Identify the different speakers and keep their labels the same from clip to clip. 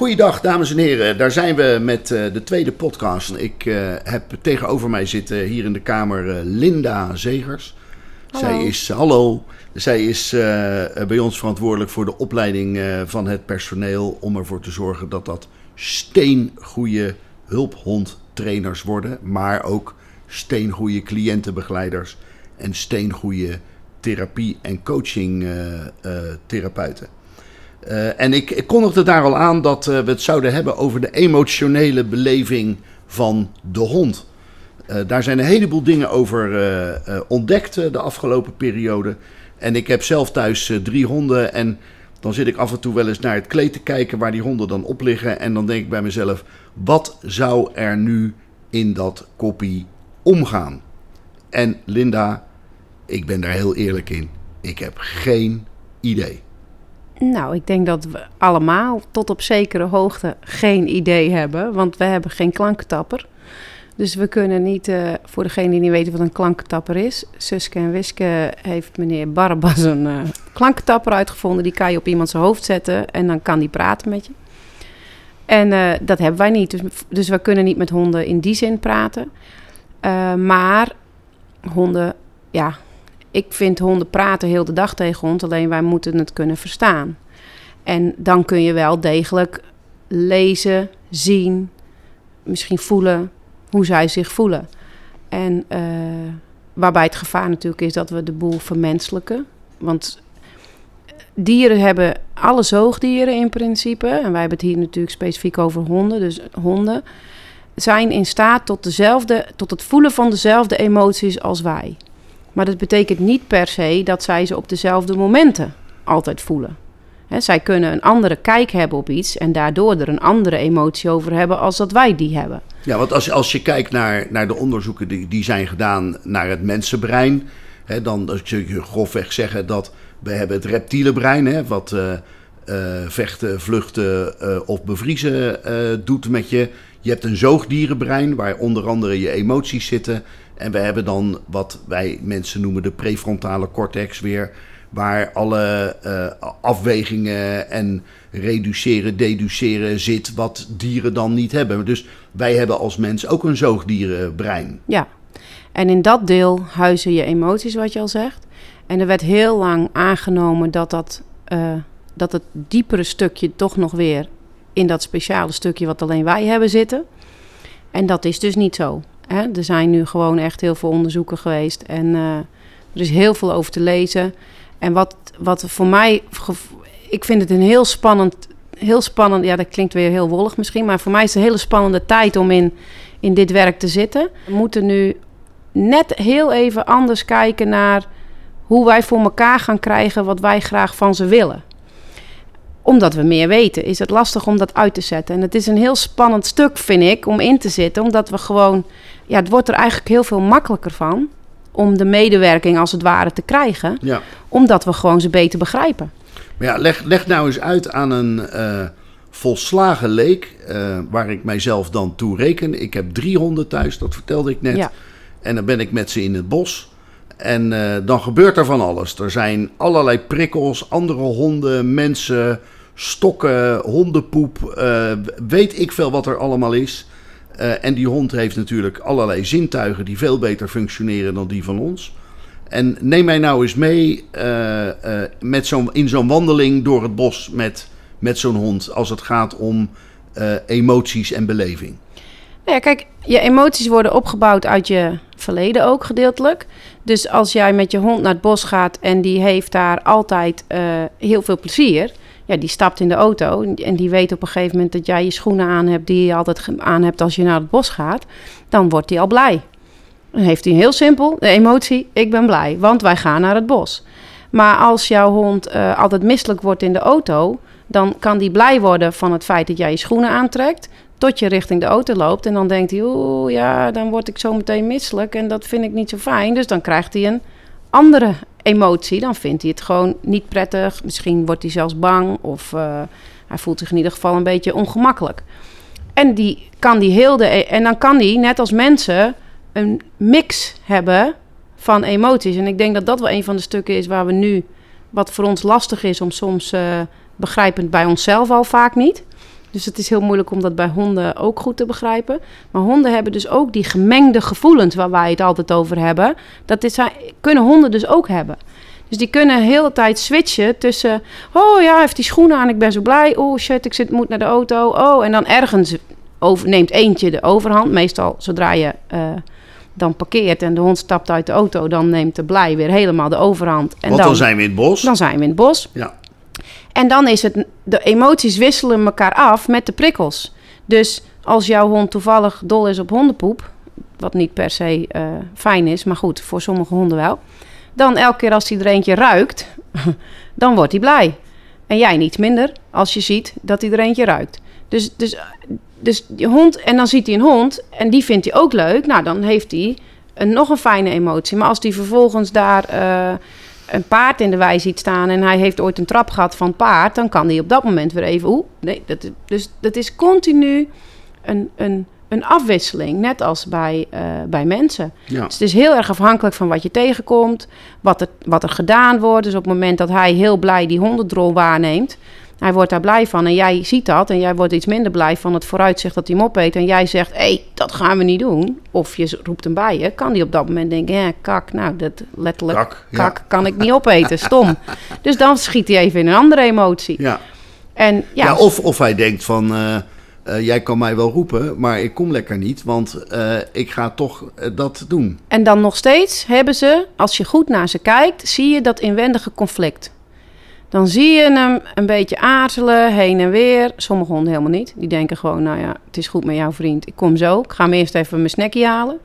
Speaker 1: Goeiedag, dames en heren. Daar zijn we met uh, de tweede podcast. Ik uh, heb tegenover mij zitten hier in de kamer uh, Linda Zegers.
Speaker 2: Hallo.
Speaker 1: Zij is, hallo, zij is bij ons verantwoordelijk voor de opleiding van het personeel. Om ervoor te zorgen dat dat steengoede hulphondtrainers worden. Maar ook steengoede cliëntenbegeleiders en steengoede therapie- en coaching-therapeuten. Uh, en ik, ik kondigde daar al aan dat uh, we het zouden hebben over de emotionele beleving van de hond. Uh, daar zijn een heleboel dingen over ontdekt de afgelopen periode. En ik heb zelf thuis drie honden. En dan zit ik af en toe wel eens naar het kleed te kijken waar die honden dan op liggen. En dan denk ik bij mezelf: wat zou er nu in dat koppie omgaan? En Linda, ik ben daar heel eerlijk in. Ik heb geen idee.
Speaker 2: Nou, ik denk dat we allemaal tot op zekere hoogte geen idee hebben, want we hebben geen klankentapper. Dus we kunnen niet, uh, voor degene die niet weten wat een klankentapper is, Suske en Wiske heeft meneer Barbas een uh, klankentapper uitgevonden. Die kan je op iemand zijn hoofd zetten en dan kan die praten met je. En uh, dat hebben wij niet, dus, dus, we kunnen niet met honden in die zin praten. maar honden, ja, ik vind honden praten heel de dag tegen ons, alleen wij moeten het kunnen verstaan. En dan kun je wel degelijk lezen, zien, misschien voelen hoe zij zich voelen. En uh, waarbij het gevaar natuurlijk is dat we de boel vermenselijken. Want dieren hebben, alle zoogdieren in principe, en wij hebben het hier natuurlijk specifiek over honden, dus honden, zijn in staat tot, dezelfde, tot het voelen van dezelfde emoties als wij. Maar dat betekent niet per se dat zij ze op dezelfde momenten altijd voelen. Zij kunnen een andere kijk hebben op iets en daardoor er een andere emotie over hebben als dat wij die hebben.
Speaker 1: Ja, want als, als je kijkt naar, naar de onderzoeken die, die zijn gedaan naar het mensenbrein, dan kun je grofweg zeggen dat we hebben het reptiele brein, hè, wat uh, uh, vechten, vluchten uh, of bevriezen doet met je. Je hebt een zoogdierenbrein waar onder andere je emoties zitten. En we hebben dan wat wij mensen noemen de prefrontale cortex weer. Waar alle uh, afwegingen en reduceren, deduceren zit wat dieren dan niet hebben. Dus wij hebben als mens ook een zoogdierenbrein.
Speaker 2: Ja, en in dat deel huizen je emoties, wat je al zegt. En er werd heel lang aangenomen dat, dat, uh, dat het diepere stukje toch nog weer in dat speciale stukje wat alleen wij hebben zitten. En dat is dus niet zo. Hè? Er zijn nu gewoon echt heel veel onderzoeken geweest en uh, er is heel veel over te lezen. En wat, wat voor mij, ik vind het een heel spannend, heel spannend, ja dat klinkt weer heel wollig misschien, maar voor mij is het een hele spannende tijd om in, in dit werk te zitten. We moeten nu net heel even anders kijken naar hoe wij voor elkaar gaan krijgen wat wij graag van ze willen omdat we meer weten, is het lastig om dat uit te zetten. En het is een heel spannend stuk, vind ik, om in te zitten. Omdat we gewoon, ja, het wordt er eigenlijk heel veel makkelijker van om de medewerking als het ware te krijgen.
Speaker 1: Ja.
Speaker 2: Omdat we gewoon ze beter begrijpen.
Speaker 1: Maar ja, leg, leg nou eens uit aan een uh, volslagen leek, uh, waar ik mijzelf dan toe reken. Ik heb drie honden thuis, dat vertelde ik net.
Speaker 2: Ja.
Speaker 1: En dan ben ik met ze in het bos. En uh, dan gebeurt er van alles. Er zijn allerlei prikkels, andere honden, mensen, stokken, hondenpoep. Weet ik veel wat er allemaal is. Uh, en die hond heeft natuurlijk allerlei zintuigen die veel beter functioneren dan die van ons. En neem mij nou eens mee met zo'n in zo'n wandeling door het bos met, met zo'n hond. Als het gaat om emoties en beleving.
Speaker 2: Nou ja, kijk, je emoties worden opgebouwd uit je verleden ook gedeeltelijk. Dus als jij met je hond naar het bos gaat en die heeft daar altijd heel veel plezier. Ja, die stapt in de auto en die weet op een gegeven moment dat jij je schoenen aan hebt die je altijd aan hebt als je naar het bos gaat. Dan wordt hij al blij. Dan heeft hij heel simpel de emotie: ik ben blij, want wij gaan naar het bos. Maar als jouw hond uh, altijd misselijk wordt in de auto, dan kan die blij worden van het feit dat jij je schoenen aantrekt. Tot je richting de auto loopt en dan denkt hij, oeh ja, dan word ik zo meteen misselijk en dat vind ik niet zo fijn. Dus dan krijgt hij een andere emotie. Dan vindt hij het gewoon niet prettig. Misschien wordt hij zelfs bang of uh, hij voelt zich in ieder geval een beetje ongemakkelijk. En die kan die heel de, en dan kan die net als mensen een mix hebben van emoties. En ik denk dat dat wel een van de stukken is waar we nu, wat voor ons lastig is om soms uh, begrijpend bij onszelf al vaak niet. Dus het is heel moeilijk om dat bij honden ook goed te begrijpen. Maar honden hebben dus ook die gemengde gevoelens waar wij het altijd over hebben. Dat is, kunnen honden dus ook hebben. Dus die kunnen de hele tijd switchen tussen... Oh ja, hij heeft die schoenen aan, ik ben zo blij. Oh shit, ik zit, moet naar de auto. Oh, en dan ergens over, neemt eentje de overhand. Meestal zodra je uh, dan parkeert en de hond stapt uit de auto... dan neemt de blij weer helemaal de overhand. En
Speaker 1: Want dan, zijn we in het bos.
Speaker 2: Dan zijn we in het bos.
Speaker 1: Ja.
Speaker 2: En dan is het... De emoties wisselen elkaar af met de prikkels. Dus als jouw hond toevallig dol is op hondenpoep... wat niet per se uh, fijn is, maar goed, voor sommige honden wel dan elke keer als hij er eentje ruikt, dan wordt hij blij. En jij niet minder als je ziet dat hij er eentje ruikt. Dus, dus, dus die hond, en dan ziet hij een hond en die vindt hij ook leuk. Nou, dan heeft hij nog een fijne emotie. Maar als hij vervolgens daar uh, een paard in de wei ziet staan en hij heeft ooit een trap gehad van paard, dan kan hij op dat moment weer even. Oeh, nee, dat, dus dat is continu een, een een afwisseling, net als bij, uh, bij mensen.
Speaker 1: Ja.
Speaker 2: Dus het is heel erg afhankelijk van wat je tegenkomt, wat er, wat er gedaan wordt. Dus op het moment dat hij heel blij die hondendrol waarneemt, hij wordt daar blij van en jij ziet dat en jij wordt iets minder blij van het vooruitzicht dat hij hem opeet en jij zegt, hé, hey, dat gaan we niet doen. Of je roept hem bij je, kan hij op dat moment denken, ja, kak, nou, dat letterlijk,
Speaker 1: Kak, ja.
Speaker 2: kak kan ik niet opeten, stom. dus dan schiet hij even in een andere emotie.
Speaker 1: Ja.
Speaker 2: En, ja,
Speaker 1: Ja, of, of hij denkt van, eh, eh, jij kan mij wel roepen, maar ik kom lekker niet, want eh, ik ga toch dat doen.
Speaker 2: En dan nog steeds hebben ze, als je goed naar ze kijkt, zie je dat inwendige conflict. Dan zie je hem een beetje aarzelen, heen en weer. Sommige honden helemaal niet. Die denken gewoon, nou ja, het is goed met jouw vriend. Ik kom zo. Ik ga hem eerst even mijn snackje halen.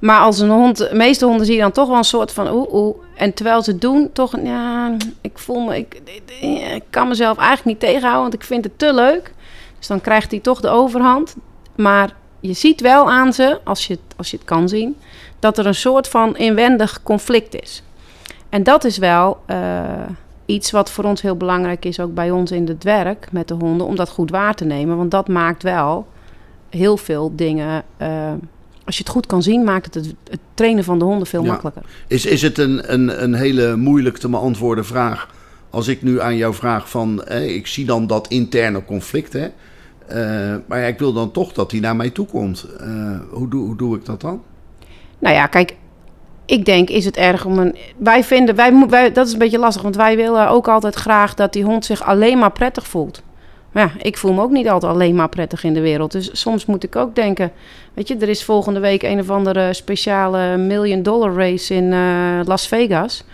Speaker 2: Maar als een hond, de meeste honden zie je dan toch wel een soort van oeh oeh. En terwijl ze het doen, toch, ja, ik voel me, ik, kan mezelf eigenlijk niet tegenhouden, want ik vind het te leuk. Dus dan krijgt hij toch de overhand. Maar je ziet wel aan ze, als je, als je het kan zien, dat er een soort van inwendig conflict is. En dat is wel uh, iets wat voor ons heel belangrijk is, ook bij ons in het werk met de honden, om dat goed waar te nemen. Want dat maakt wel heel veel dingen. Uh, als je het goed kan zien, maakt het het, het trainen van de honden veel
Speaker 1: Ja.
Speaker 2: makkelijker.
Speaker 1: Is, is het een, een, een hele moeilijk te beantwoorden vraag? Als ik nu aan jou vraag van, eh, ik zie dan dat interne conflict, hè? Eh, maar ja, ik wil dan toch dat hij naar mij toe komt. Eh, hoe, doe, hoe doe ik dat dan?
Speaker 2: Nou ja, kijk, ik denk, is het erg om een. Wij vinden, wij, wij, dat is een beetje lastig, want wij willen ook altijd graag dat die hond zich alleen maar prettig voelt. Maar ja, ik voel me ook niet altijd alleen maar prettig in de wereld. Dus soms moet ik ook denken, weet je, er is volgende week een of andere speciale million dollar race in eh, Las Vegas.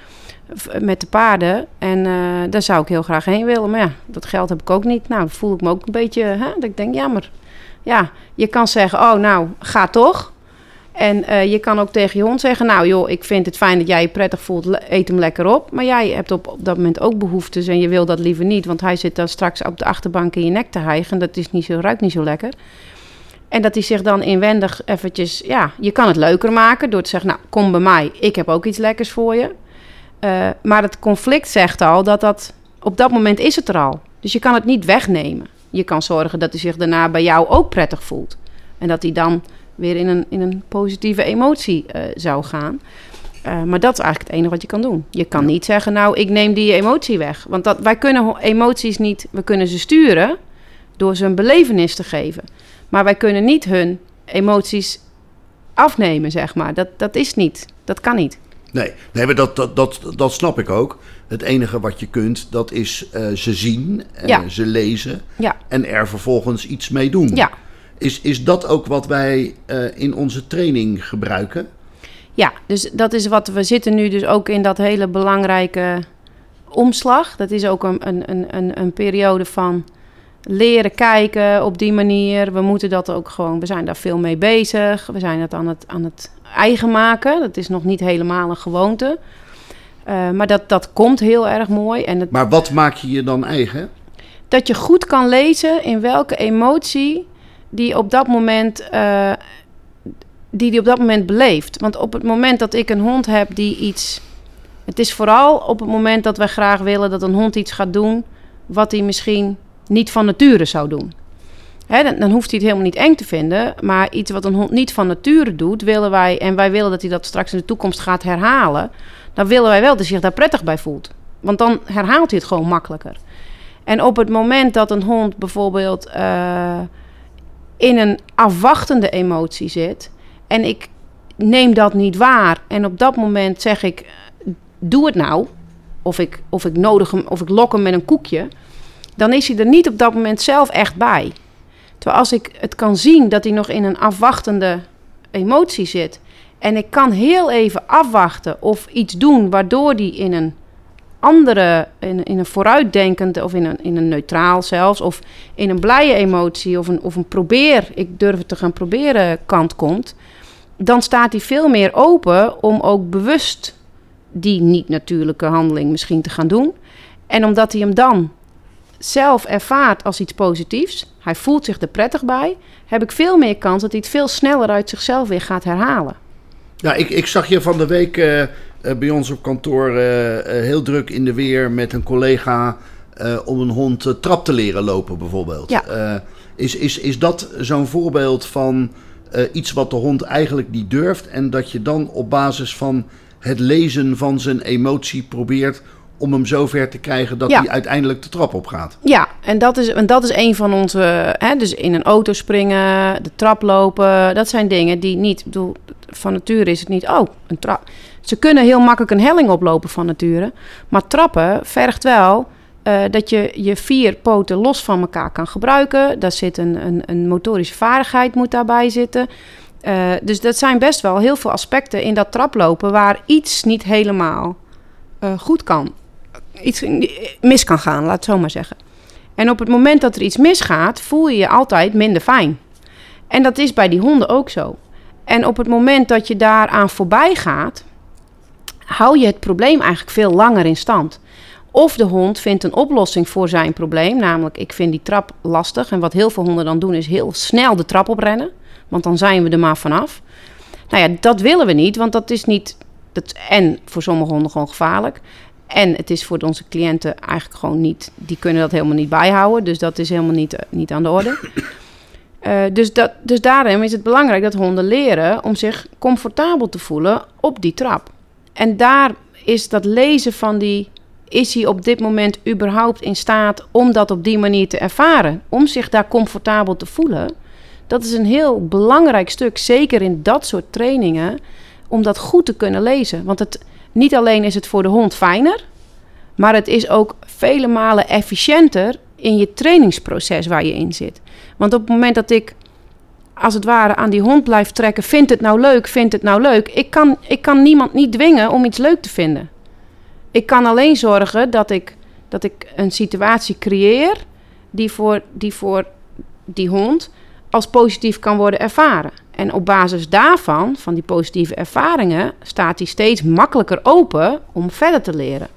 Speaker 2: Met de paarden. En eh, daar zou ik heel graag heen willen. Maar ja, dat geld heb ik ook niet. Nou, voel ik me ook een beetje. Hè, dat ik denk, jammer. Ja, je kan zeggen, oh nou, ga toch. En eh, je kan ook tegen je hond zeggen: Nou, joh, ik vind het fijn dat jij je prettig voelt, eet hem lekker op. Maar jij hebt op, op dat moment ook behoeftes en je wil dat liever niet, want hij zit dan straks op de achterbank in je nek te hijgen. Dat is niet zo, ruikt niet zo lekker. En dat hij zich dan inwendig eventjes, ja, je kan het leuker maken door te zeggen: Nou, kom bij mij, ik heb ook iets lekkers voor je. Eh, maar het conflict zegt al dat dat op dat moment is het er al. Dus je kan het niet wegnemen. Je kan zorgen dat hij zich daarna bij jou ook prettig voelt. En dat hij dan weer in een, in een positieve emotie eh, zou gaan. Eh, maar dat is eigenlijk het enige wat je kan doen. Je kan niet zeggen, nou, ik neem die emotie weg. Want dat, wij kunnen emoties niet, we kunnen ze sturen door ze een belevenis te geven. Maar wij kunnen niet hun emoties afnemen, zeg maar. Dat, dat is niet, dat kan niet.
Speaker 1: Nee, nee maar dat, dat, dat, dat snap ik ook. Het enige wat je kunt, dat is eh, ze zien,
Speaker 2: Ja.
Speaker 1: ze lezen
Speaker 2: Ja,
Speaker 1: en er vervolgens iets mee doen.
Speaker 2: ja.
Speaker 1: Is, is dat ook wat wij eh, in onze training gebruiken?
Speaker 2: Ja, dus dat is wat we zitten nu dus ook in dat hele belangrijke omslag. Dat is ook een, een, een, een, een periode van leren kijken op die manier. We moeten dat ook gewoon, we zijn daar veel mee bezig. We zijn het aan het, aan het eigen maken. Dat is nog niet helemaal een gewoonte. Eh, maar dat, dat komt heel erg mooi. En het,
Speaker 1: Maar wat maak je je dan eigen?
Speaker 2: dat je goed kan lezen in welke emotie die op dat moment eh, die die op dat moment beleeft. Want op het moment dat ik een hond heb die iets. Het is vooral op het moment dat wij graag willen dat een hond iets gaat doen wat hij misschien niet van nature zou doen. Hè, dan, dan hoeft hij het helemaal niet eng te vinden, maar iets wat een hond niet van nature doet, willen wij, en wij willen dat hij dat straks in de toekomst gaat herhalen, dan willen wij wel dat hij zich daar prettig bij voelt. Want dan herhaalt hij het gewoon makkelijker. En op het moment dat een hond bijvoorbeeld uh, in een afwachtende emotie zit en ik neem dat niet waar en op dat moment zeg ik doe het nou of ik, of ik nodig hem of ik lok hem met een koekje, dan is hij er niet op dat moment zelf echt bij. Terwijl als ik het kan zien dat hij nog in een afwachtende emotie zit en ik kan heel even afwachten of iets doen waardoor die in een andere, in, in een vooruitdenkende of in een, in een neutraal zelfs, of in een blije emotie of een, of een probeer, ik durf het te gaan proberen kant komt, dan staat hij veel meer open om ook bewust die niet-natuurlijke handeling misschien te gaan doen. En omdat hij hem dan zelf ervaart als iets positiefs, hij voelt zich er prettig bij, heb ik veel meer kans dat hij het veel sneller uit zichzelf weer gaat herhalen.
Speaker 1: Ja, ik, ik zag je van de week uh, bij ons op kantoor uh, heel druk in de weer met een collega om een hond trap te leren lopen, bijvoorbeeld.
Speaker 2: Ja.
Speaker 1: is, is, is dat zo'n voorbeeld van iets wat de hond eigenlijk niet durft en dat je dan op basis van het lezen van zijn emotie probeert om hem zover te krijgen dat hij uiteindelijk de trap op gaat.
Speaker 2: Ja, en dat is, en dat is een van onze. Hè, dus in een auto springen, de trap lopen. Dat zijn dingen die niet. Bedoel, van nature is het niet. Oh, een trap. Ze kunnen heel makkelijk een helling oplopen van nature. Maar trappen vergt wel. Uh, dat je je vier poten los van elkaar kan gebruiken. Daar zit een, een, een motorische vaardigheid moet daarbij zitten. Uh, dus dat zijn best wel heel veel aspecten in dat traplopen waar iets niet helemaal uh, goed kan iets mis kan gaan, laat het zo maar zeggen. En op het moment dat er iets misgaat, voel je je altijd minder fijn. En dat is bij die honden ook zo. En op het moment dat je daaraan voorbij gaat, hou je het probleem eigenlijk veel langer in stand. Of de hond vindt een oplossing voor zijn probleem, namelijk ik vind die trap lastig. En wat heel veel honden dan doen is heel snel de trap oprennen, want dan zijn we er maar vanaf. Nou ja, dat willen we niet, want dat is niet. Dat, en voor sommige honden gewoon gevaarlijk. En het is voor onze cliënten eigenlijk gewoon niet, die kunnen dat helemaal niet bijhouden. Dus dat is helemaal niet, eh, niet aan de orde. Uh, dus, dat, dus daarom is het belangrijk dat honden leren om zich comfortabel te voelen op die trap. En daar is dat lezen van die, is hij op dit moment überhaupt in staat om dat op die manier te ervaren? Om zich daar comfortabel te voelen. Dat is een heel belangrijk stuk, zeker in dat soort trainingen, om dat goed te kunnen lezen. Want het, niet alleen is het voor de hond fijner, maar het is ook vele malen efficiënter in je trainingsproces waar je in zit. Want op het moment dat ik als het ware aan die hond blijf trekken, vindt het nou leuk, vindt het nou leuk. Ik kan, ik kan niemand niet dwingen om iets leuk te vinden. Ik kan alleen zorgen dat ik, dat ik een situatie creëer die voor, die voor die hond als positief kan worden ervaren. En op basis daarvan, van die positieve ervaringen, staat hij steeds makkelijker open om verder te leren.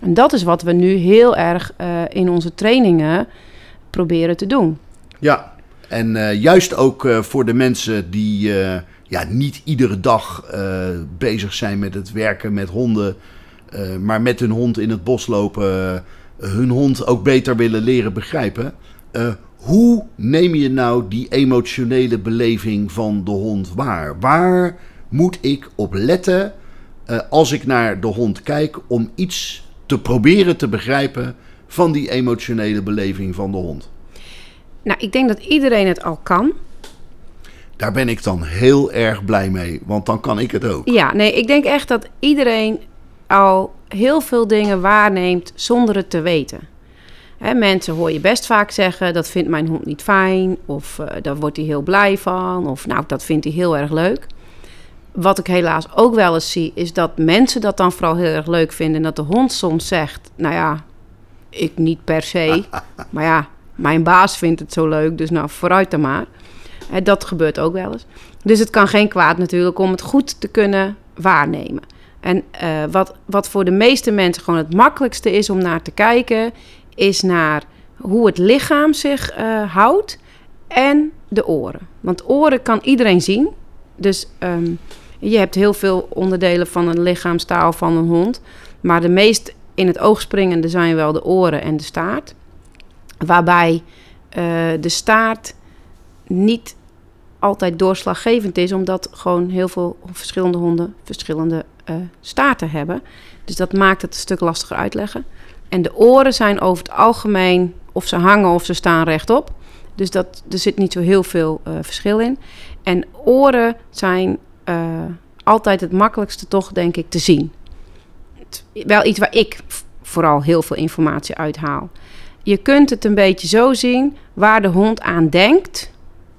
Speaker 2: En dat is wat we nu heel erg uh, in onze trainingen proberen te doen.
Speaker 1: Ja, en uh, juist ook uh, voor de mensen die ja, niet iedere dag bezig zijn met het werken met honden, maar met hun hond in het bos lopen, hun hond ook beter willen leren begrijpen. Hoe neem je nou die emotionele beleving van de hond waar? Waar moet ik op letten als ik naar de hond kijk om iets te proberen te begrijpen van die emotionele beleving van de hond?
Speaker 2: Nou, ik denk dat iedereen het al kan.
Speaker 1: Daar ben ik dan heel erg blij mee, want dan kan ik het ook.
Speaker 2: Ja, nee, ik denk echt dat iedereen al heel veel dingen waarneemt zonder het te weten mensen hoor je best vaak zeggen: dat vindt mijn hond niet fijn, of uh, daar wordt hij heel blij van, of nou, dat vindt hij heel erg leuk. Wat ik helaas ook wel eens zie, is dat mensen dat dan vooral heel erg leuk vinden. En dat de hond soms zegt: Nou ja, ik niet per se, maar ja, mijn baas vindt het zo leuk, dus nou vooruit dan maar. dat gebeurt ook wel eens. Dus het kan geen kwaad natuurlijk om het goed te kunnen waarnemen. En uh, wat, wat voor de meeste mensen gewoon het makkelijkste is om naar te kijken, is naar hoe het lichaam zich uh, houdt en de oren. Want oren kan iedereen zien. Dus um, je hebt heel veel onderdelen van een lichaamstaal van een hond. Maar de meest in het oog springende zijn wel de oren en de staart. Waarbij uh, de staart niet altijd doorslaggevend is, omdat gewoon heel veel verschillende honden verschillende uh, staarten hebben. Dus dat maakt het een stuk lastiger uitleggen. En de oren zijn over het algemeen, of ze hangen of ze staan rechtop. Dus dat, er zit niet zo heel veel uh, verschil in. En oren zijn altijd het makkelijkste toch, denk ik, te zien. Wel iets waar ik vooral heel veel informatie uithaal. Je kunt het een beetje zo zien, waar de hond aan denkt,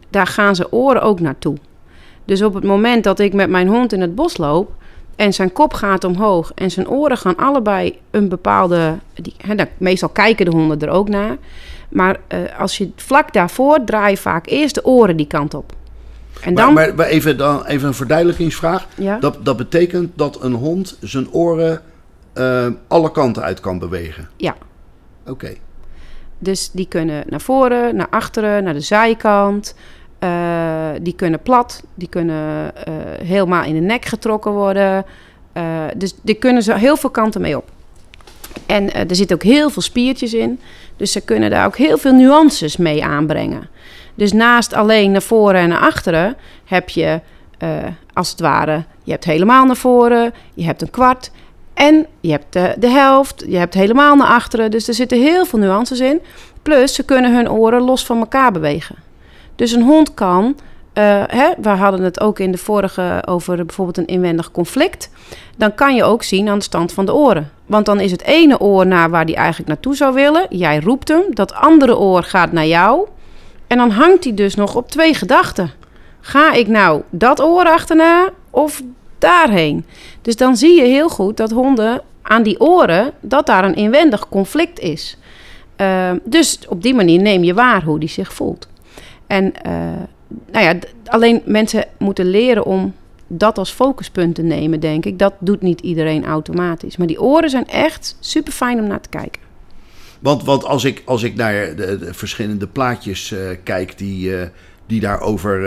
Speaker 2: daar gaan zijn oren ook naartoe. Dus op het moment dat ik met mijn hond in het bos loop en zijn kop gaat omhoog en zijn oren gaan allebei een bepaalde. Die, meestal kijken de honden er ook naar. Maar uh, als je vlak daarvoor draai je vaak eerst de oren die kant op.
Speaker 1: En dan... maar, maar, even, dan, even een verduidelijkingsvraag. Ja? Dat, dat betekent dat een hond zijn oren uh, alle kanten uit kan bewegen?
Speaker 2: Ja.
Speaker 1: Oké.
Speaker 2: Dus die kunnen naar voren, naar achteren, naar de zijkant. Uh, die kunnen plat, die kunnen uh, helemaal in de nek getrokken worden. Uh, dus die kunnen ze heel veel kanten mee op. En er zitten ook heel veel spiertjes in. Dus ze kunnen daar ook heel veel nuances mee aanbrengen. Dus naast alleen naar voren en naar achteren heb je als het ware, je hebt helemaal naar voren, je hebt een kwart en je hebt de, de helft, je hebt helemaal naar achteren. Dus er zitten heel veel nuances in. Plus ze kunnen hun oren los van elkaar bewegen. Dus een hond kan, uh, hè, we hadden het ook in de vorige over bijvoorbeeld een inwendig conflict. Dan kan je ook zien aan de stand van de oren. Want dan is het ene oor naar waar die eigenlijk naartoe zou willen. Jij roept hem, dat andere oor gaat naar jou. En dan hangt hij dus nog op twee gedachten. Ga ik nou dat oor achterna of daarheen? Dus dan zie je heel goed dat honden aan die oren, dat daar een inwendig conflict is. Uh, dus op die manier neem je waar hoe die zich voelt. En uh, nou ja, alleen mensen moeten leren om dat als focuspunt te nemen, denk ik. Dat doet niet iedereen automatisch. Maar die oren zijn echt super fijn om naar te kijken.
Speaker 1: Want, want als, ik, als ik naar de, de verschillende plaatjes uh, kijk die, uh, die daarover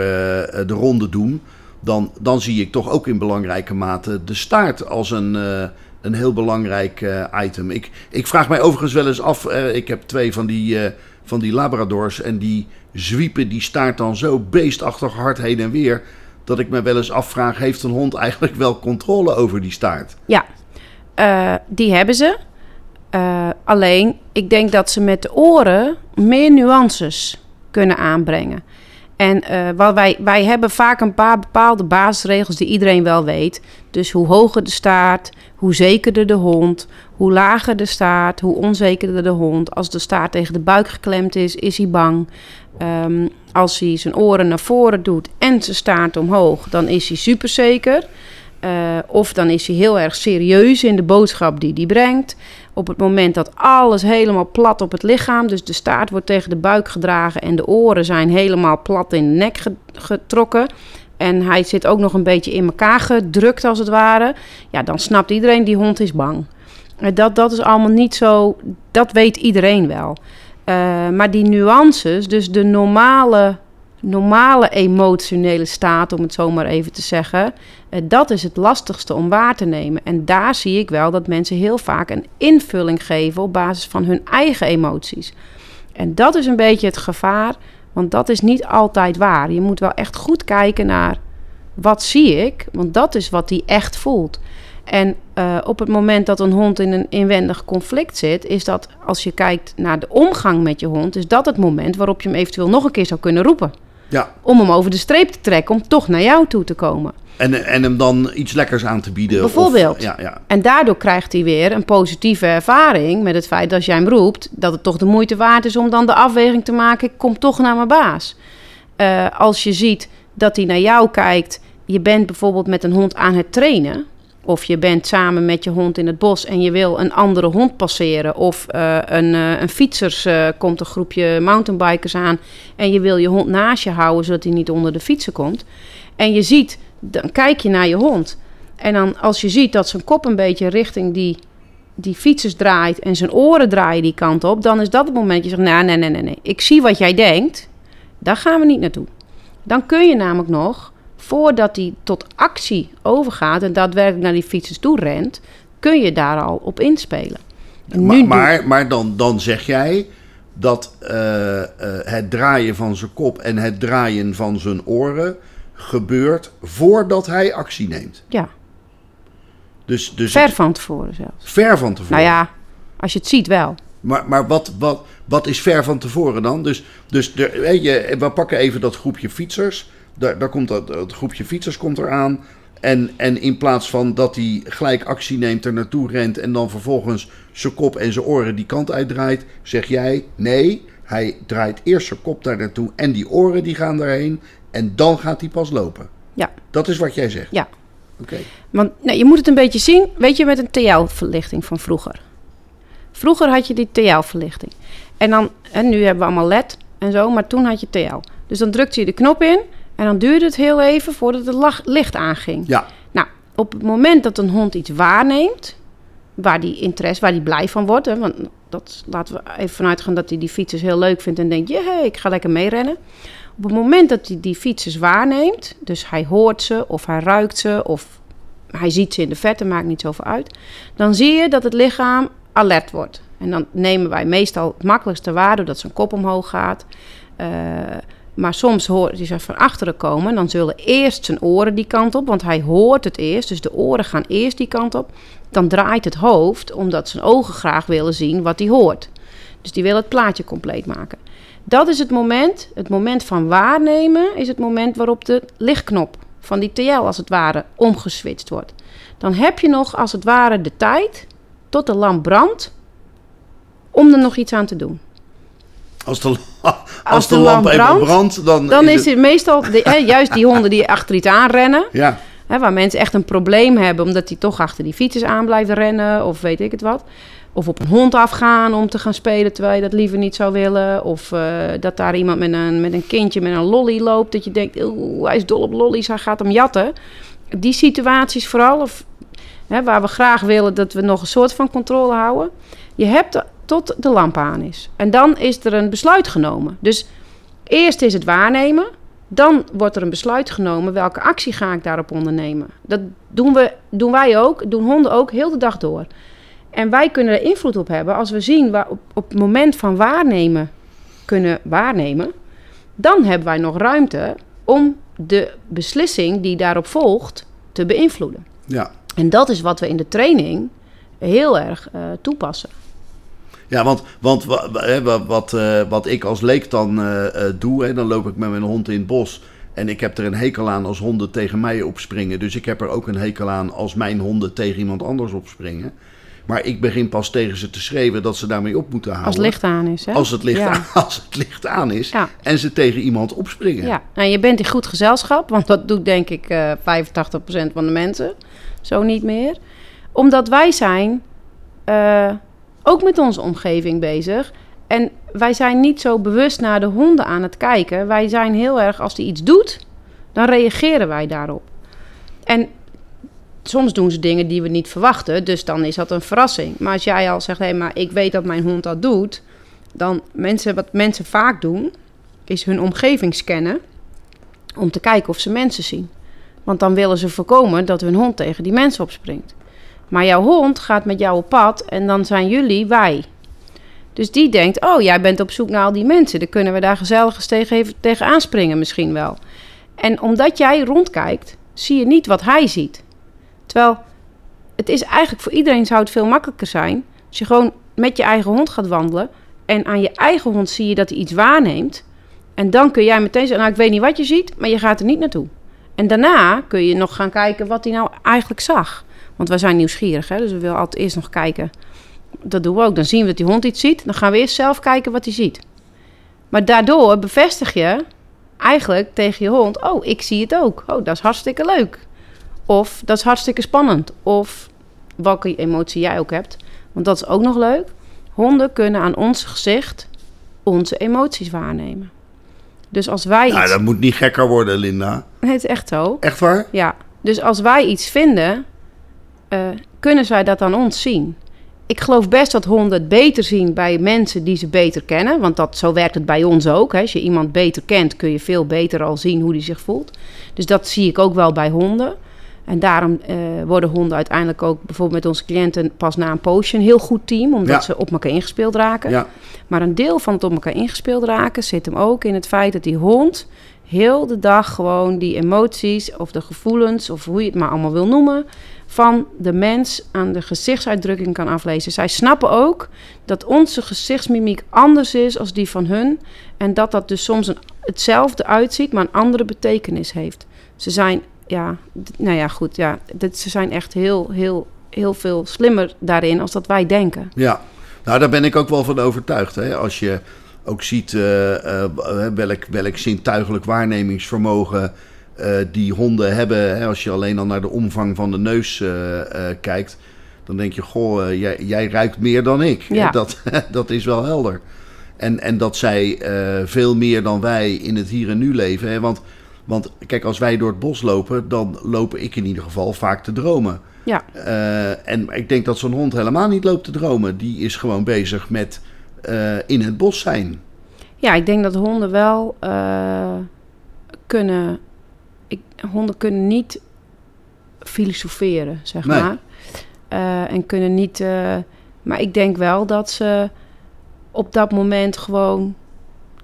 Speaker 1: de ronde doen, dan, dan zie ik toch ook in belangrijke mate de staart als een, een heel belangrijk item. Ik, ik vraag mij overigens wel eens af, ik heb twee van die, van die Labradors en die zwiepen die staart dan zo beestachtig hard heen en weer. Dat ik me wel eens afvraag: heeft een hond eigenlijk wel controle over die staart?
Speaker 2: Ja, die hebben ze. Alleen, ik denk dat ze met de oren meer nuances kunnen aanbrengen. En wat wij, wij hebben vaak een paar bepaalde basisregels die iedereen wel weet. Dus hoe hoger de staart, hoe zekerder de hond, hoe lager de staart, hoe onzekerder de hond. Als de staart tegen de buik geklemd is, is hij bang. Um, als hij zijn oren naar voren doet en zijn staart omhoog, dan is hij superzeker. Uh, of dan is hij heel erg serieus in de boodschap die hij brengt. Op het moment dat alles helemaal plat op het lichaam, dus de staart wordt tegen de buik gedragen en de oren zijn helemaal plat in de nek getrokken. En hij zit ook nog een beetje in elkaar gedrukt als het ware. Ja, dan snapt iedereen die hond is bang. Dat, dat is allemaal niet zo, dat weet iedereen wel. Uh, maar die nuances, dus de normale, normale emotionele staat, om het zo maar even te zeggen, uh, dat is het lastigste om waar te nemen. En daar zie ik wel dat mensen heel vaak een invulling geven op basis van hun eigen emoties. En dat is een beetje het gevaar, want dat is niet altijd waar. Je moet wel echt goed kijken naar wat zie ik, want dat is wat hij echt voelt. En uh, op het moment dat een hond in een inwendig conflict zit, is dat als je kijkt naar de omgang met je hond, is dat het moment waarop je hem eventueel nog een keer zou kunnen roepen.
Speaker 1: Ja.
Speaker 2: Om hem over de streep te trekken, om toch naar jou toe te komen.
Speaker 1: En, en hem dan iets lekkers aan te bieden.
Speaker 2: Bijvoorbeeld.
Speaker 1: Of, ja, ja.
Speaker 2: En daardoor krijgt hij weer een positieve ervaring met het feit dat als jij hem roept, dat het toch de moeite waard is om dan de afweging te maken: ik kom toch naar mijn baas. Uh, als je ziet dat hij naar jou kijkt, je bent bijvoorbeeld met een hond aan het trainen of je bent samen met je hond in het bos en je wil een andere hond passeren. Of uh, een, uh, een fietsers uh, komt een groepje mountainbikers aan en je wil je hond naast je houden zodat hij niet onder de fietsen komt. En je ziet, dan kijk je naar je hond. En dan als je ziet dat zijn kop een beetje richting die, die fietsers draait en zijn oren draaien die kant op, dan is dat het moment dat je zegt, nou, nee, nee, nee, nee, ik zie wat jij denkt, daar gaan we niet naartoe. Dan kun je namelijk nog voordat hij tot actie overgaat en daadwerkelijk naar die fietsers toe rent, kun je daar al op inspelen.
Speaker 1: Maar, maar, maar, dan, dan zeg jij dat uh, uh, het draaien van zijn kop en het draaien van zijn oren gebeurt voordat hij actie neemt.
Speaker 2: Ja.
Speaker 1: Dus, dus
Speaker 2: Ver van tevoren zelfs.
Speaker 1: Ver van tevoren.
Speaker 2: Nou ja, Als je het ziet wel.
Speaker 1: Maar, maar wat, wat, wat is ver van tevoren dan? Dus, dus de, je, we pakken even dat groepje fietsers. Daar, daar komt dat, dat groepje fietsers komt eraan. En, en in plaats van dat hij gelijk actie neemt, er naartoe rent en dan vervolgens zijn kop en zijn oren die kant uitdraait, zeg jij nee, hij draait eerst zijn kop daar naartoe en die oren die gaan daarheen en dan gaat hij pas lopen.
Speaker 2: Ja.
Speaker 1: Dat is wat jij zegt.
Speaker 2: Ja.
Speaker 1: Oké.
Speaker 2: Want nou, je moet het een beetje zien, weet je, met een TL-verlichting van vroeger. Vroeger had je die TL-verlichting. En dan, en nu hebben we allemaal LED en zo, maar toen had je TL. Dus dan drukte je de knop in en dan duurde het heel even voordat het licht aanging.
Speaker 1: Ja.
Speaker 2: Nou, op het moment dat een hond iets waarneemt, waar die interesse, waar die blij van wordt, hè, want dat laten we even vanuit gaan dat hij die fietsers heel leuk vindt en denkt, jee, ik ga lekker meerennen. Op het moment dat hij die fietsers waarneemt, dus hij hoort ze of hij ruikt ze of hij ziet ze in de verte, maakt niet zoveel uit, dan zie je dat het lichaam alert wordt. En dan nemen wij meestal het makkelijkste waar doordat zijn kop omhoog gaat. Eh, maar soms hoort hij ze van achteren komen. Dan zullen eerst zijn oren die kant op, want hij hoort het eerst. Dus de oren gaan eerst die kant op. Dan draait het hoofd, omdat zijn ogen graag willen zien wat hij hoort. Dus die wil het plaatje compleet maken. Dat is het moment, het moment van waarnemen, is het moment waarop de lichtknop van die TL als het ware omgeswitcht wordt. Dan heb je nog als het ware de tijd tot de lamp brandt om er nog iets aan te doen.
Speaker 1: Als de, als,
Speaker 2: de
Speaker 1: de, lamp,
Speaker 2: lamp
Speaker 1: even
Speaker 2: brandt,
Speaker 1: brandt, dan,
Speaker 2: Dan is
Speaker 1: het...
Speaker 2: het meestal, de, hè, juist die honden die achter iets aanrennen,
Speaker 1: Ja,
Speaker 2: hè, waar mensen echt een probleem hebben omdat die toch achter die fietsers aan blijven rennen of weet ik het wat. Of op een hond afgaan om te gaan spelen terwijl je dat liever niet zou willen. Of eh, dat daar iemand met een, met een kindje met een lolly loopt. Dat je denkt, oeh, hij is dol op lollies, hij gaat hem jatten. Die situaties vooral, of, hè, waar we graag willen dat we nog een soort van controle houden. Je hebt tot de lamp aan is. En dan is er een besluit genomen. Dus eerst is het waarnemen. Dan wordt er een besluit genomen. Welke actie ga ik daarop ondernemen? Dat doen, we, doen wij ook, doen honden ook heel de dag door. En wij kunnen er invloed op hebben als we zien waar op, op het moment van waarnemen kunnen waarnemen. Dan hebben wij nog ruimte om de beslissing die daarop volgt te beïnvloeden.
Speaker 1: ja.
Speaker 2: En dat is wat we in de training heel erg eh, toepassen.
Speaker 1: Ja, want, want wa- wa- hè, wa- wat, eh, wat ik als leek dan eh, eh, doe, hè, dan loop ik met mijn hond in het bos. En ik heb er een hekel aan als honden tegen mij opspringen. Dus ik heb er ook een hekel aan als mijn honden tegen iemand anders opspringen. Maar ik begin pas tegen ze te schreeuwen dat ze daarmee op moeten houden.
Speaker 2: Als het licht aan is. Hè?
Speaker 1: Als het licht,
Speaker 2: Ja.
Speaker 1: aan, als het licht aan is.
Speaker 2: Ja.
Speaker 1: En ze tegen iemand opspringen.
Speaker 2: Ja, en je bent in goed gezelschap, want dat doet denk ik eh 85% van de mensen. Zo niet meer. Omdat wij zijn ook met onze omgeving bezig. En wij zijn niet zo bewust naar de honden aan het kijken. Wij zijn heel erg, als die iets doet, dan reageren wij daarop. En soms doen ze dingen die we niet verwachten, dus dan is dat een verrassing. Maar als jij al zegt, hé, maar ik weet dat mijn hond dat doet, dan mensen, wat mensen vaak doen, is hun omgeving scannen om te kijken of ze mensen zien. Want dan willen ze voorkomen dat hun hond tegen die mensen opspringt. Maar jouw hond gaat met jou op pad en dan zijn jullie wij. Dus die denkt, oh, jij bent op zoek naar al die mensen. Dan kunnen we daar gezellig eens tegen, tegen aanspringen misschien wel. En omdat jij rondkijkt, zie je niet wat hij ziet. Terwijl het is eigenlijk voor iedereen zou het veel makkelijker zijn... als je gewoon met je eigen hond gaat wandelen... en aan je eigen hond zie je dat hij iets waarneemt... en dan kun jij meteen zeggen, nou, ik weet niet wat je ziet... maar je gaat er niet naartoe. En daarna kun je nog gaan kijken wat hij nou eigenlijk zag. Want wij zijn nieuwsgierig, hè? dus we willen altijd eerst nog kijken. Dat doen we ook. Dan zien we dat die hond iets ziet. Dan gaan we eerst zelf kijken wat hij ziet. Maar daardoor bevestig je eigenlijk tegen je hond: Oh, ik zie het ook. Oh, dat is hartstikke leuk. Of dat is hartstikke spannend. Of welke emotie jij ook hebt. Want dat is ook nog leuk. Honden kunnen aan ons gezicht onze emoties waarnemen. Dus als wij
Speaker 1: Nou,
Speaker 2: iets.
Speaker 1: dat moet niet gekker worden, Linda.
Speaker 2: Nee, het is echt zo.
Speaker 1: Echt waar?
Speaker 2: Ja, dus als wij iets vinden, eh, kunnen zij dat aan ons zien. Ik geloof best dat honden het beter zien bij mensen die ze beter kennen. Want dat, zo werkt het bij ons ook. Hè. Als je iemand beter kent, kun je veel beter al zien hoe die zich voelt. Dus dat zie ik ook wel bij honden. En daarom eh, worden honden uiteindelijk ook bijvoorbeeld met onze cliënten pas na een poosje een heel goed team. Omdat
Speaker 1: Ja.
Speaker 2: ze op elkaar ingespeeld raken.
Speaker 1: Ja.
Speaker 2: Maar een deel van het op elkaar ingespeeld raken zit hem ook in het feit dat die hond heel de dag gewoon die emoties of de gevoelens, of hoe je het maar allemaal wil noemen, van de mens aan de gezichtsuitdrukking kan aflezen. Zij snappen ook dat onze gezichtsmimiek anders is als die van hun. En dat dat dus soms een, hetzelfde uitziet, maar een andere betekenis heeft. Ze zijn, ja, nou ja, goed, ja, ze zijn echt heel, heel, heel veel slimmer daarin als dat wij denken.
Speaker 1: Ja, nou daar ben ik ook wel van overtuigd. Hè? Als je ook ziet uh, uh, welk, welk zintuigelijk waarnemingsvermogen uh, die honden hebben. Hè? Als je alleen al naar de omvang van de neus kijkt, dan denk je, goh, jij, jij ruikt meer dan ik.
Speaker 2: Ja.
Speaker 1: Dat, dat is wel helder. En, en dat zij veel meer dan wij in het hier en nu leven. Hè? Want, want kijk, als wij door het bos lopen, dan loop ik in ieder geval vaak te dromen.
Speaker 2: Ja.
Speaker 1: en ik denk dat zo'n hond helemaal niet loopt te dromen. Die is gewoon bezig met uh, in het bos zijn.
Speaker 2: Ja, ik denk dat honden wel uh, kunnen. Ik, honden kunnen niet filosoferen, zeg
Speaker 1: Nee.
Speaker 2: maar. Uh, en kunnen niet. maar ik denk wel dat ze op dat moment gewoon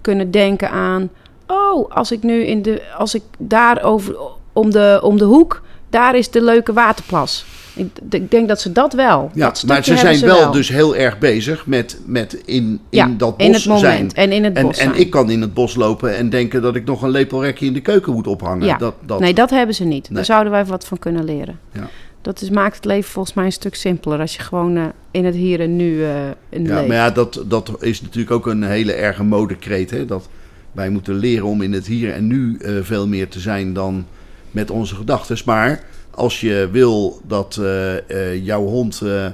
Speaker 2: kunnen denken aan. Oh, als ik nu in de. Als ik daar over. Om de, om de hoek. Daar is de leuke waterplas. Ik, ik, denk dat ze dat wel.
Speaker 1: Ja,
Speaker 2: dat
Speaker 1: maar ze zijn wel, wel, dus heel erg bezig met, met in, in
Speaker 2: ja,
Speaker 1: dat bos
Speaker 2: in het moment
Speaker 1: zijn.
Speaker 2: En in het
Speaker 1: en,
Speaker 2: bos
Speaker 1: en
Speaker 2: zijn.
Speaker 1: ik kan in het bos lopen en denken dat ik nog een lepelrekje in de keuken moet ophangen.
Speaker 2: Ja.
Speaker 1: Dat, dat...
Speaker 2: Nee, dat hebben ze niet.
Speaker 1: Nee.
Speaker 2: Daar zouden wij wat van kunnen leren.
Speaker 1: Ja.
Speaker 2: Dat is, maakt het leven volgens mij een stuk simpeler als je gewoon uh, in het hier en nu uh, in
Speaker 1: ja,
Speaker 2: leeft.
Speaker 1: Maar ja, dat, dat is natuurlijk ook een hele erge modekreet. Hè? Dat wij moeten leren om in het hier en nu uh, veel meer te zijn dan met onze gedachten. Maar als je wil dat uh, uh, jouw hond uh,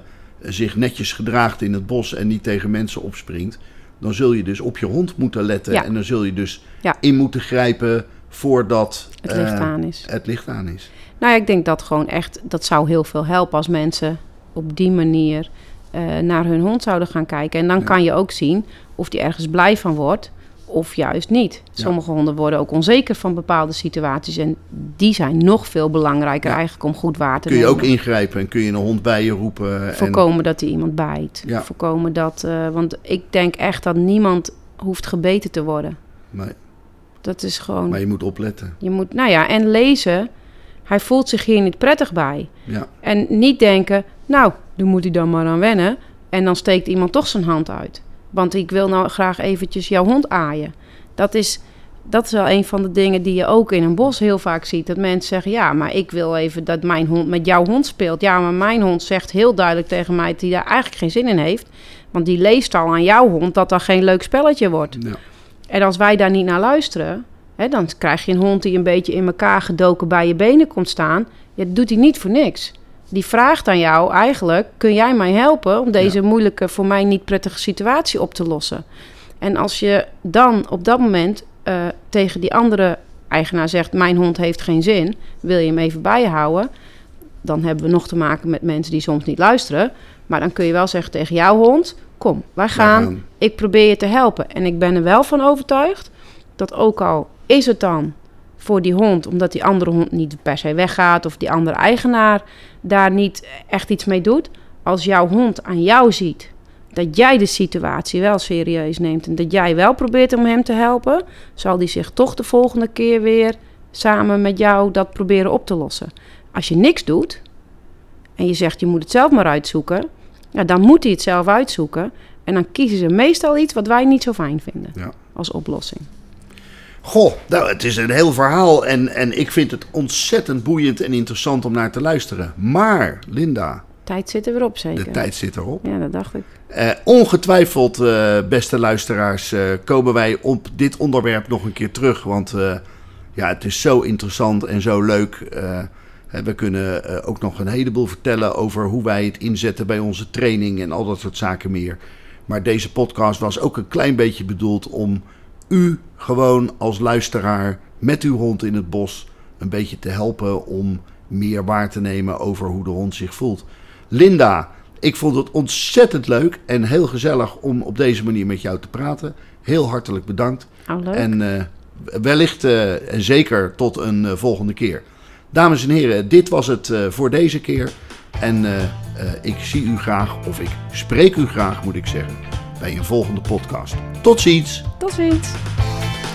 Speaker 1: zich netjes gedraagt in het bos en niet tegen mensen opspringt, dan zul je dus op je hond moeten letten.
Speaker 2: Ja.
Speaker 1: En dan zul je dus
Speaker 2: Ja.
Speaker 1: in moeten grijpen voordat
Speaker 2: Het licht
Speaker 1: eh,
Speaker 2: aan is.
Speaker 1: het licht aan is.
Speaker 2: Nou ja, ik denk dat gewoon echt, dat zou heel veel helpen als mensen op die manier eh, naar hun hond zouden gaan kijken. En dan
Speaker 1: Ja.
Speaker 2: kan je ook zien of die ergens blij van wordt of juist niet.
Speaker 1: Ja.
Speaker 2: Sommige honden worden ook onzeker van bepaalde situaties en die zijn nog veel belangrijker
Speaker 1: Ja.
Speaker 2: eigenlijk om goed waar te
Speaker 1: Kun je
Speaker 2: nemen.
Speaker 1: ook ingrijpen en kun je een hond bij je roepen. En,
Speaker 2: Voorkomen dat hij iemand bijt.
Speaker 1: Ja.
Speaker 2: Voorkomen dat, eh, want ik denk echt dat niemand hoeft gebeten te worden.
Speaker 1: maar,
Speaker 2: Dat is gewoon,
Speaker 1: maar je moet opletten.
Speaker 2: je moet, nou ja, en lezen. Hij voelt zich hier niet prettig bij.
Speaker 1: Ja.
Speaker 2: En niet denken, nou, dan moet hij dan maar aan wennen. En dan steekt iemand toch zijn hand uit. Want ik wil nou graag eventjes jouw hond aaien. Dat is, dat is wel een van de dingen die je ook in een bos heel vaak ziet. Dat mensen zeggen, ja, maar ik wil even dat mijn hond met jouw hond speelt. Ja, maar mijn hond zegt heel duidelijk tegen mij dat hij daar eigenlijk geen zin in heeft. Want die leest al aan jouw hond dat dat geen leuk spelletje wordt.
Speaker 1: Ja.
Speaker 2: En als wij daar niet naar luisteren, hè, dan krijg je een hond die een beetje in elkaar gedoken bij je benen komt staan. Ja, dat doet hij niet voor niks. Die vraagt aan jou eigenlijk: kun jij mij helpen om deze moeilijke, voor mij niet prettige situatie op te lossen? En als je dan op dat moment uh, tegen die andere eigenaar zegt: Mijn hond heeft geen zin, wil je hem even bij je houden? Dan hebben we nog te maken met mensen die soms niet luisteren. Maar dan kun je wel zeggen tegen jouw hond: Kom, wij gaan.
Speaker 1: gaan.
Speaker 2: Ik probeer je te helpen. En ik ben er wel van overtuigd dat ook al is het dan voor die hond, omdat die andere hond niet per se weggaat of die andere eigenaar daar niet echt iets mee doet. Als jouw hond aan jou ziet dat jij de situatie wel serieus neemt en dat jij wel probeert om hem te helpen, zal die zich toch de volgende keer weer samen met jou dat proberen op te lossen. Als je niks doet en je zegt je moet het zelf maar uitzoeken, ja, dan moet hij het zelf uitzoeken. En dan kiezen ze meestal iets wat wij niet zo fijn vinden
Speaker 1: Ja.
Speaker 2: als oplossing.
Speaker 1: Goh, nou, het is een heel verhaal en, en ik vind het ontzettend boeiend en interessant om naar te luisteren. Maar, Linda,
Speaker 2: Tijd zit er weer op, zeker.
Speaker 1: de tijd zit erop.
Speaker 2: Ja, dat dacht ik.
Speaker 1: Eh, ongetwijfeld, eh, beste luisteraars, eh, komen wij op dit onderwerp nog een keer terug. Want eh, ja, het is zo interessant en zo leuk. Eh, we kunnen eh, ook nog een heleboel vertellen over hoe wij het inzetten bij onze training en al dat soort zaken meer. Maar deze podcast was ook een klein beetje bedoeld om u gewoon als luisteraar met uw hond in het bos een beetje te helpen om meer waar te nemen over hoe de hond zich voelt. Linda, ik vond het ontzettend leuk en heel gezellig om op deze manier met jou te praten. Heel hartelijk bedankt.
Speaker 2: Oh, leuk.
Speaker 1: En eh, wellicht eh, en zeker tot een eh, volgende keer. Dames en heren, dit was het voor deze keer. En ik zie u graag, of ik spreek u graag moet ik zeggen, bij een volgende podcast. Tot ziens!
Speaker 2: Tot ziens.